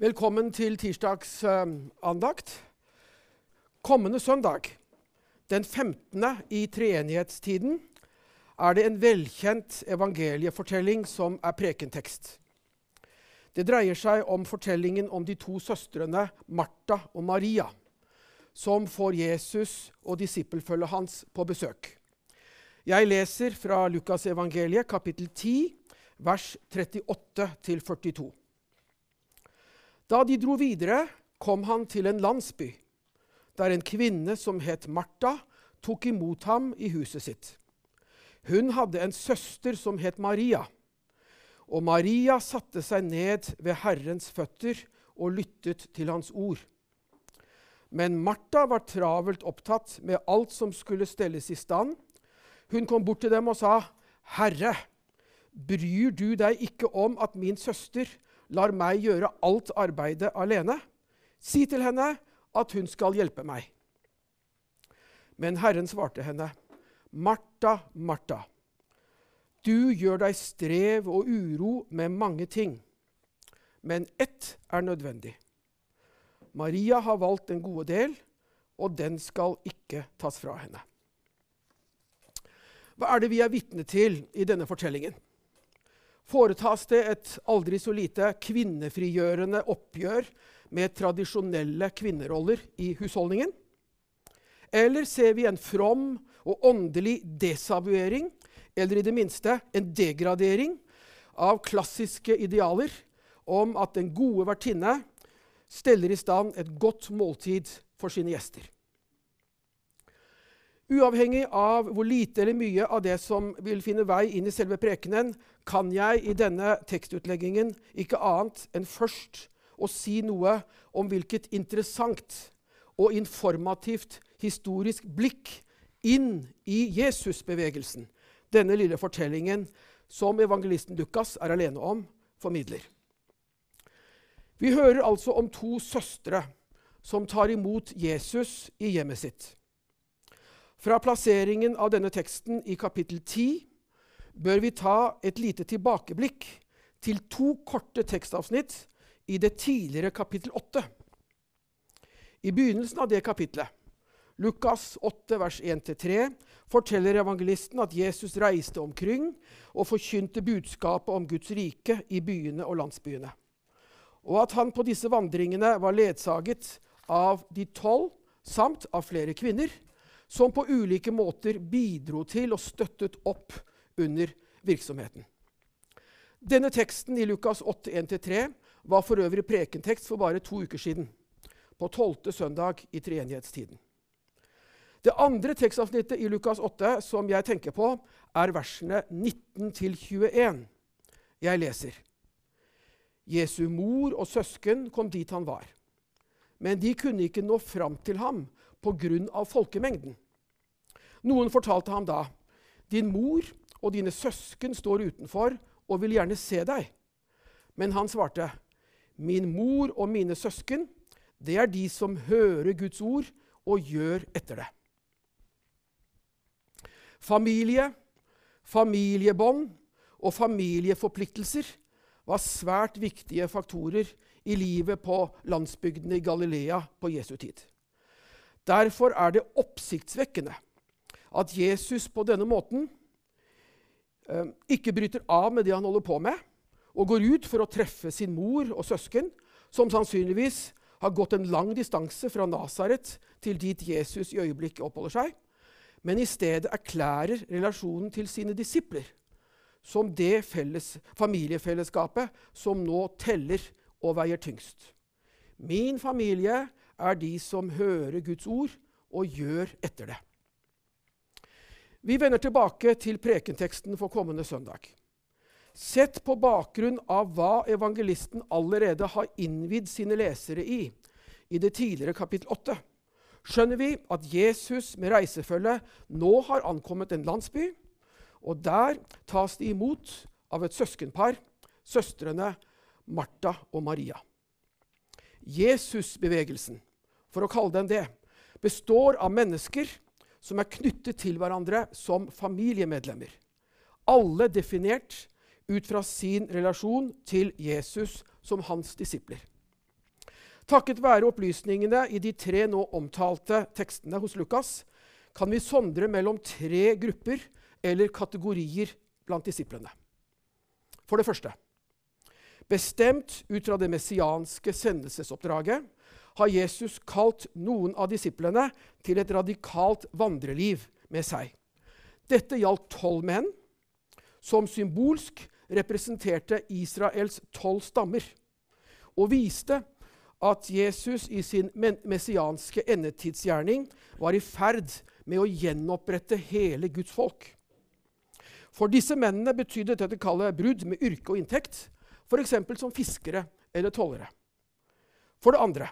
Velkommen til tirsdags uh, andakt. Kommende søndag, den 15. i treenighetstiden, er det en velkjent evangeliefortelling som er prekentekst. Det dreier seg om fortellingen om de to søstrene Martha og Maria, som får Jesus og disippelfølget hans på besøk. Jeg leser fra Lukas evangeliet, kapittel 10, vers 38-42. Da de dro videre, kom han til en landsby, der en kvinne som het Martha, tok imot ham i huset sitt. Hun hadde en søster som het Maria. Og Maria satte seg ned ved Herrens føtter og lyttet til hans ord. Men Martha var travelt opptatt med alt som skulle stelles i stand. Hun kom bort til dem og sa, 'Herre, bryr du deg ikke om at min søster lar meg gjøre alt arbeidet alene?' 'Si til henne at hun skal hjelpe meg.' Men Herren svarte henne, 'Martha, Martha, du gjør deg strev og uro med mange ting, men ett er nødvendig.' Maria har valgt den gode del, og den skal ikke tas fra henne. Hva er det vi er vitne til i denne fortellingen? Foretas det et aldri så lite kvinnefrigjørende oppgjør med tradisjonelle kvinneroller i husholdningen? Eller ser vi en from og åndelig desavuering, eller i det minste en degradering, av klassiske idealer om at den gode vertinne steller i stand et godt måltid for sine gjester? Uavhengig av hvor lite eller mye av det som vil finne vei inn i selve prekenen, kan jeg i denne tekstutleggingen ikke annet enn først å si noe om hvilket interessant og informativt historisk blikk inn i Jesusbevegelsen denne lille fortellingen som evangelisten Lukas er alene om, formidler. Vi hører altså om to søstre som tar imot Jesus i hjemmet sitt. Fra plasseringen av denne teksten i kapittel 10 bør vi ta et lite tilbakeblikk til to korte tekstavsnitt i det tidligere kapittel 8. I begynnelsen av det kapitlet, Lukas 8, vers 1-3, forteller evangelisten at Jesus reiste omkring og forkynte budskapet om Guds rike i byene og landsbyene, og at han på disse vandringene var ledsaget av de tolv samt av flere kvinner som på ulike måter bidro til og støttet opp under virksomheten. Denne teksten i Lukas 8, 1-3 var for øvrig prekentekst for bare to uker siden, på tolvte søndag i treenighetstiden. Det andre tekstavsnittet i Lukas 8 som jeg tenker på, er versene 19-21. Jeg leser. Jesu mor og søsken kom dit han var, men de kunne ikke nå fram til ham pga. folkemengden. Noen fortalte ham da, 'Din mor og dine søsken står utenfor og vil gjerne se deg.' Men han svarte, 'Min mor og mine søsken, det er de som hører Guds ord og gjør etter det.' Familie, familiebånd og familieforpliktelser var svært viktige faktorer i livet på landsbygdene i Galilea på Jesu tid. Derfor er det oppsiktsvekkende at Jesus på denne måten eh, ikke bryter av med det han holder på med, og går ut for å treffe sin mor og søsken, som sannsynligvis har gått en lang distanse fra Nasaret til dit Jesus i øyeblikket oppholder seg, men i stedet erklærer relasjonen til sine disipler som det felles, familiefellesskapet som nå teller og veier tyngst. Min familie er de som hører Guds ord og gjør etter det. Vi vender tilbake til prekenteksten for kommende søndag. Sett på bakgrunn av hva evangelisten allerede har innvidd sine lesere i, i det tidligere kapittel 8, skjønner vi at Jesus med reisefølge nå har ankommet en landsby, og der tas de imot av et søskenpar, søstrene Martha og Maria. Jesusbevegelsen for å kalle den det, består av mennesker som er knyttet til hverandre som familiemedlemmer. Alle definert ut fra sin relasjon til Jesus som hans disipler. Takket være opplysningene i de tre nå omtalte tekstene hos Lukas kan vi sondre mellom tre grupper eller kategorier blant disiplene. For det første Bestemt ut fra det messianske sendelsesoppdraget har Jesus kalt noen av disiplene til et radikalt vandreliv med seg. Dette gjaldt tolv menn, som symbolsk representerte Israels tolv stammer, og viste at Jesus i sin messianske endetidsgjerning var i ferd med å gjenopprette hele Guds folk. For disse mennene betydde dette kallet brudd med yrke og inntekt, f.eks. som fiskere eller tollere. For det andre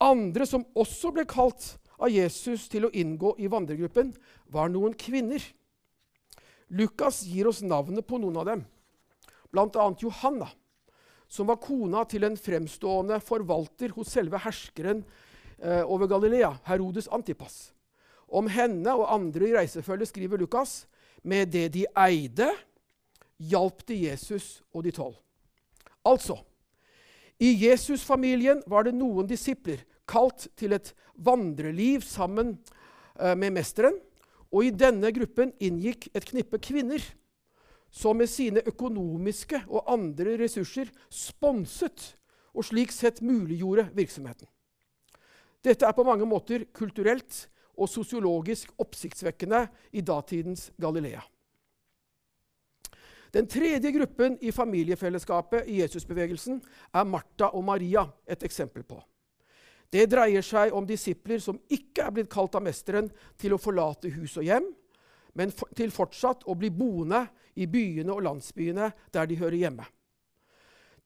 Andre som også ble kalt av Jesus til å inngå i vandregruppen, var noen kvinner. Lukas gir oss navnet på noen av dem, bl.a. Johanna som var kona til en fremstående forvalter hos selve herskeren eh, over Galilea, Herodes Antipas. Om henne og andre i reisefølget skriver Lukas med det de eide, hjalp de Jesus og de tolv. Altså, i Jesus-familien var det noen disipler kalt til et vandreliv sammen eh, med mesteren. Og i denne gruppen inngikk et knippe kvinner som med sine økonomiske og andre ressurser sponset og slik sett muliggjorde virksomheten. Dette er på mange måter kulturelt og sosiologisk oppsiktsvekkende i datidens Galilea. Den tredje gruppen i familiefellesskapet i Jesusbevegelsen er Martha og Maria et eksempel på. Det dreier seg om disipler som ikke er blitt kalt av mesteren til å forlate hus og hjem, men for, til fortsatt å bli boende i byene og landsbyene der de hører hjemme.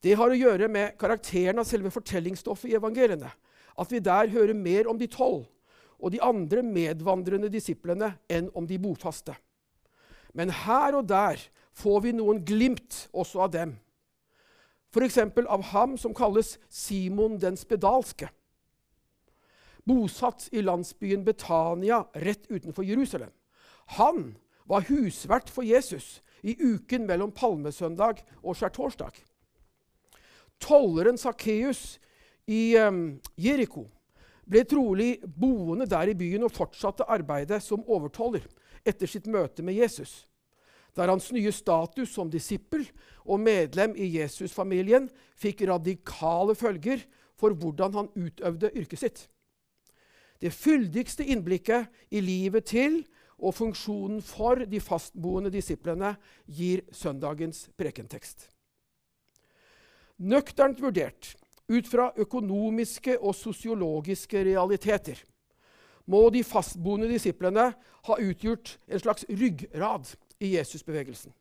Det har å gjøre med karakteren av selve fortellingsstoffet i evangeliene. At vi der hører mer om de tolv og de andre medvandrende disiplene enn om de bofaste. Men her og der får vi noen glimt også av dem. F.eks. av ham som kalles Simon den spedalske. Bosatt i landsbyen Betania rett utenfor Jerusalem. Han var husvert for Jesus i uken mellom palmesøndag og skjærtorsdag. Tolleren Sakkeus i um, Jeriko ble trolig boende der i byen og fortsatte arbeidet som overtoller etter sitt møte med Jesus. Der hans nye status som disippel og medlem i Jesus-familien fikk radikale følger for hvordan han utøvde yrket sitt. Det fyldigste innblikket i livet til og funksjonen for de fastboende disiplene gir søndagens prekentekst. Nøkternt vurdert ut fra økonomiske og sosiologiske realiteter må de fastboende disiplene ha utgjort en slags ryggrad i Jesusbevegelsen.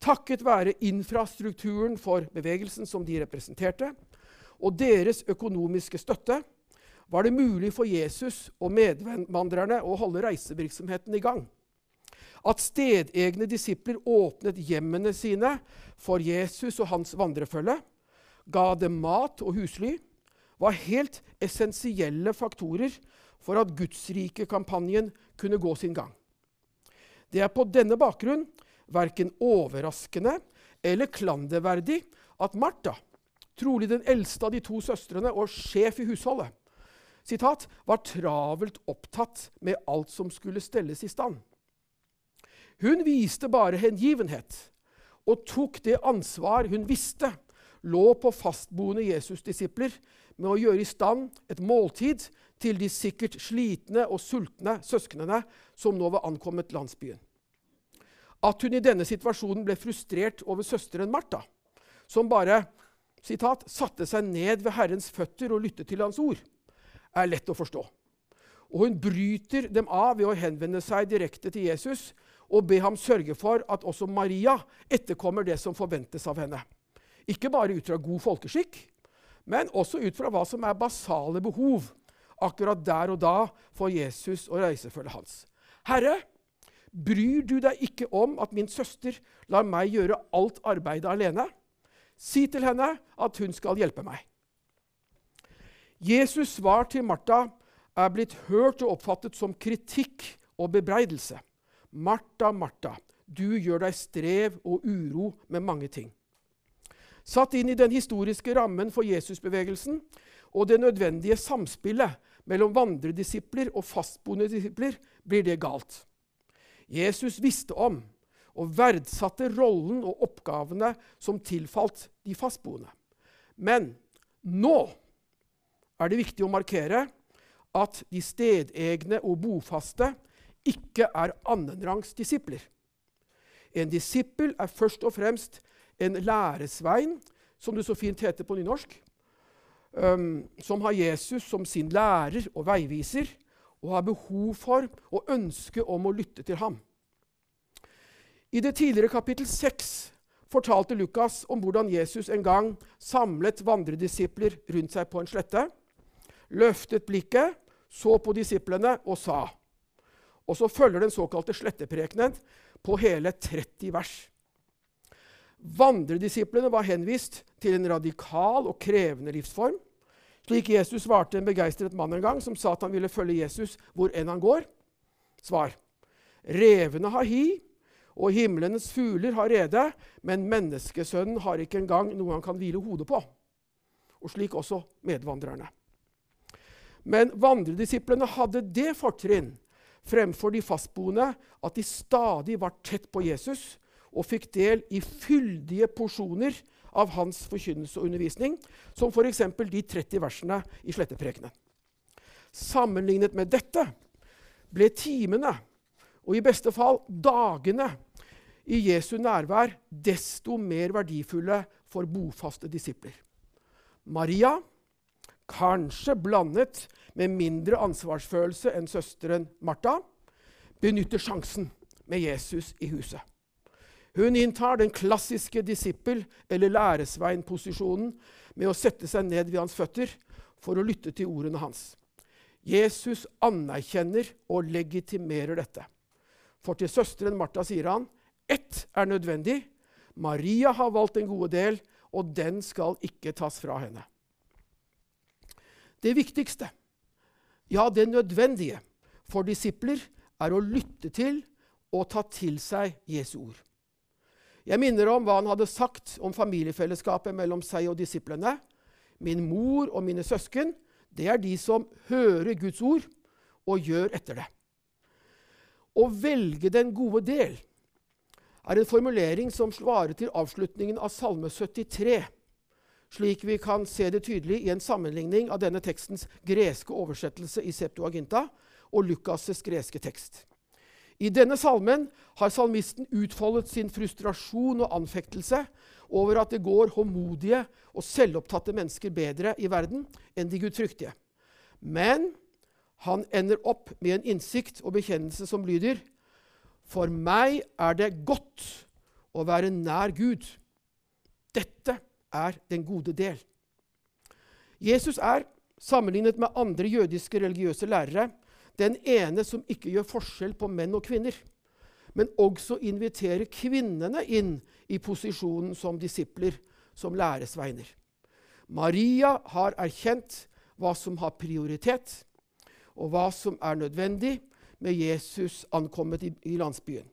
Takket være infrastrukturen for bevegelsen som de representerte, og deres økonomiske støtte, var det mulig for Jesus og medvandrerne å holde reisevirksomheten i gang. At stedegne disipler åpnet hjemmene sine for Jesus og hans vandrefølge, ga dem mat og husly, var helt essensielle faktorer for at Gudsrike-kampanjen kunne gå sin gang. Det er på denne bakgrunn verken overraskende eller klanderverdig at Martha, trolig den eldste av de to søstrene og sjef i husholdet, sitat, var travelt opptatt med alt som skulle stelles i stand. Hun viste bare hengivenhet og tok det ansvar hun visste lå på fastboende Jesus-disipler med å gjøre i stand et måltid til de sikkert slitne og sultne søsknene som nå var ankommet landsbyen. At hun i denne situasjonen ble frustrert over søsteren Martha, som bare citat, satte seg ned ved Herrens føtter og lyttet til hans ord, er lett å forstå. Og hun bryter dem av ved å henvende seg direkte til Jesus og be ham sørge for at også Maria etterkommer det som forventes av henne. Ikke bare ut fra god folkeskikk, men også ut fra hva som er basale behov akkurat der og da for Jesus og reisefølget hans. Herre, bryr du deg ikke om at min søster lar meg gjøre alt arbeidet alene? Si til henne at hun skal hjelpe meg. Jesus' svar til Martha er blitt hørt og oppfattet som kritikk og bebreidelse. Martha, Martha, du gjør deg strev og uro med mange ting. Satt inn i den historiske rammen for Jesusbevegelsen og det nødvendige samspillet mellom vandredisipler og fastboende disipler blir det galt. Jesus visste om og verdsatte rollen og oppgavene som tilfalt de fastboende. Men nå er det viktig å markere at de stedegne og bofaste ikke er annenrangs disipler. En disippel er først og fremst en læresvein, som det så fint heter på nynorsk, um, som har Jesus som sin lærer og veiviser, og har behov for og ønske om å lytte til ham. I det tidligere kapittel 6 fortalte Lukas om hvordan Jesus en gang samlet vandredisipler rundt seg på en slette, løftet blikket, så på disiplene og sa. Og så følger den såkalte sletteprekenen på hele 30 vers. Vandredisiplene var henvist til en radikal og krevende livsform. Slik Jesus svarte en begeistret mann en gang som sa at han ville følge Jesus hvor enn han går. Svar. Revene har hi, og himlenes fugler har rede, men menneskesønnen har ikke engang noe han kan hvile hodet på. Og slik også medvandrerne. Men vandredisiplene hadde det fortrinn fremfor de fastboende at de stadig var tett på Jesus og fikk del i fyldige porsjoner av hans forkynnelse og undervisning, som f.eks. de 30 versene i Sletteprekenen. Sammenlignet med dette ble timene, og i beste fall dagene, i Jesu nærvær desto mer verdifulle for bofaste disipler. Maria, kanskje blandet med mindre ansvarsfølelse enn søsteren Martha, benytter sjansen med Jesus i huset. Hun inntar den klassiske disippel- eller læresveinposisjonen med å sette seg ned ved hans føtter for å lytte til ordene hans. Jesus anerkjenner og legitimerer dette. For til søsteren Martha sier han, ett er nødvendig. Maria har valgt en gode del, og den skal ikke tas fra henne. Det viktigste, ja, det nødvendige for disipler, er å lytte til og ta til seg Jesu ord. Jeg minner om hva han hadde sagt om familiefellesskapet mellom seg og disiplene. Min mor og mine søsken, det er de som hører Guds ord og gjør etter det. Å velge den gode del er en formulering som svarer til avslutningen av Salme 73, slik vi kan se det tydelig i en sammenligning av denne tekstens greske oversettelse i Septuaginta og Lukas' greske tekst. I denne salmen har salmisten utfoldet sin frustrasjon og anfektelse over at det går håndmodige og selvopptatte mennesker bedre i verden enn de gudfryktige. Men han ender opp med en innsikt og bekjennelse som lyder For meg er det godt å være nær Gud. Dette er den gode del. Jesus er, sammenlignet med andre jødiske religiøse lærere, den ene som ikke gjør forskjell på menn og kvinner, men også inviterer kvinnene inn i posisjonen som disipler, som læresveiner. Maria har erkjent hva som har prioritet, og hva som er nødvendig med Jesus ankommet i, landsbyen.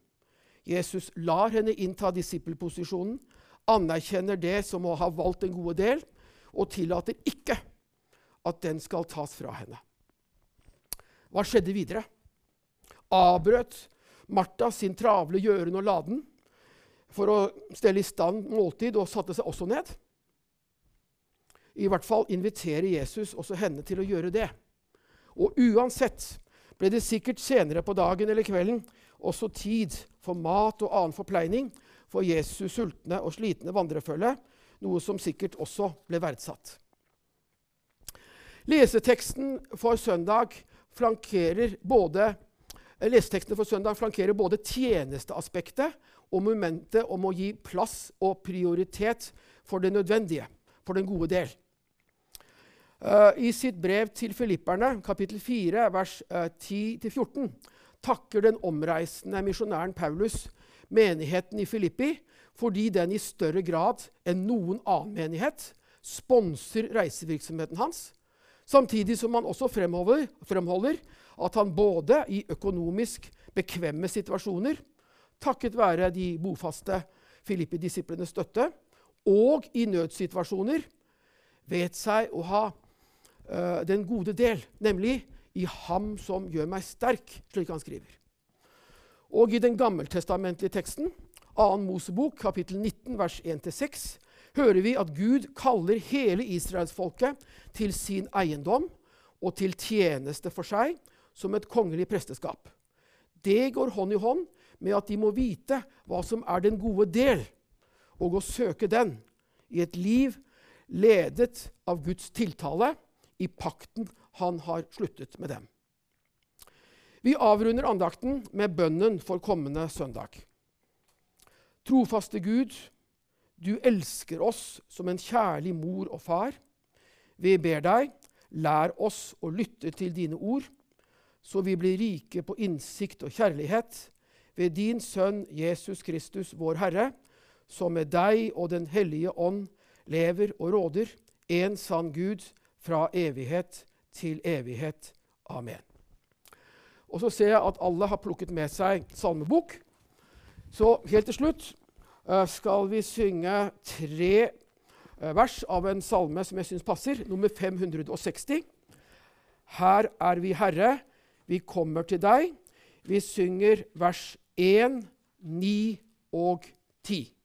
Jesus lar henne innta disippelposisjonen, anerkjenner det som å ha valgt en gode del, og tillater ikke at den skal tas fra henne. Hva skjedde videre? Avbrøt Martha sin travle gjøren og laden for å stelle i stand måltid og satte seg også ned? I hvert fall inviterer Jesus også henne til å gjøre det. Og uansett ble det sikkert senere på dagen eller kvelden også tid for mat og annen forpleining for Jesus' sultne og slitne vandrefølge, noe som sikkert også ble verdsatt. Leseteksten for søndag flankerer både Lesetekstene for søndag flankerer både tjenesteaspektet og momentet om å gi plass og prioritet for det nødvendige, for den gode del. Uh, I sitt brev til filipperne, kapittel 4, vers uh, eh, 10-14, takker den omreisende misjonæren Paulus menigheten i Filippi fordi den i større grad enn noen annen menighet sponser reisevirksomheten hans Samtidig som han også fremholder, fremholder at han både i økonomisk bekvemme situasjoner, takket være de bofaste Filippi-disiplenes støtte, og i nødsituasjoner vet seg å ha uh, den gode del, nemlig i Ham som gjør meg sterk, slik han skriver. Og i den gammeltestamentlige teksten, 2. Mosebok, kapittel 19, vers 1-6, hører vi at Gud kaller hele israelsfolket til sin eiendom og til tjeneste for seg som et kongelig presteskap. Det går hånd i hånd med at de må vite hva som er den gode del, og å søke den i et liv ledet av Guds tiltale i pakten han har sluttet med dem. Vi avrunder andakten med bønnen for kommende søndag. Trofaste Gud, du elsker oss som en kjærlig mor og far. Vi ber deg, lær oss å lytte til dine ord, så vi blir rike på innsikt og kjærlighet ved din Sønn Jesus Kristus, vår Herre, som med deg og Den hellige ånd lever og råder, en sann Gud, fra evighet til evighet. Amen. Og så ser jeg at alle har plukket med seg salmebok. Så helt til slutt uh, skal vi synge tre uh, vers av en salme som jeg syns passer, nummer 560. Her er vi Herre, vi kommer til deg. Vi synger vers 1, 9 og 10.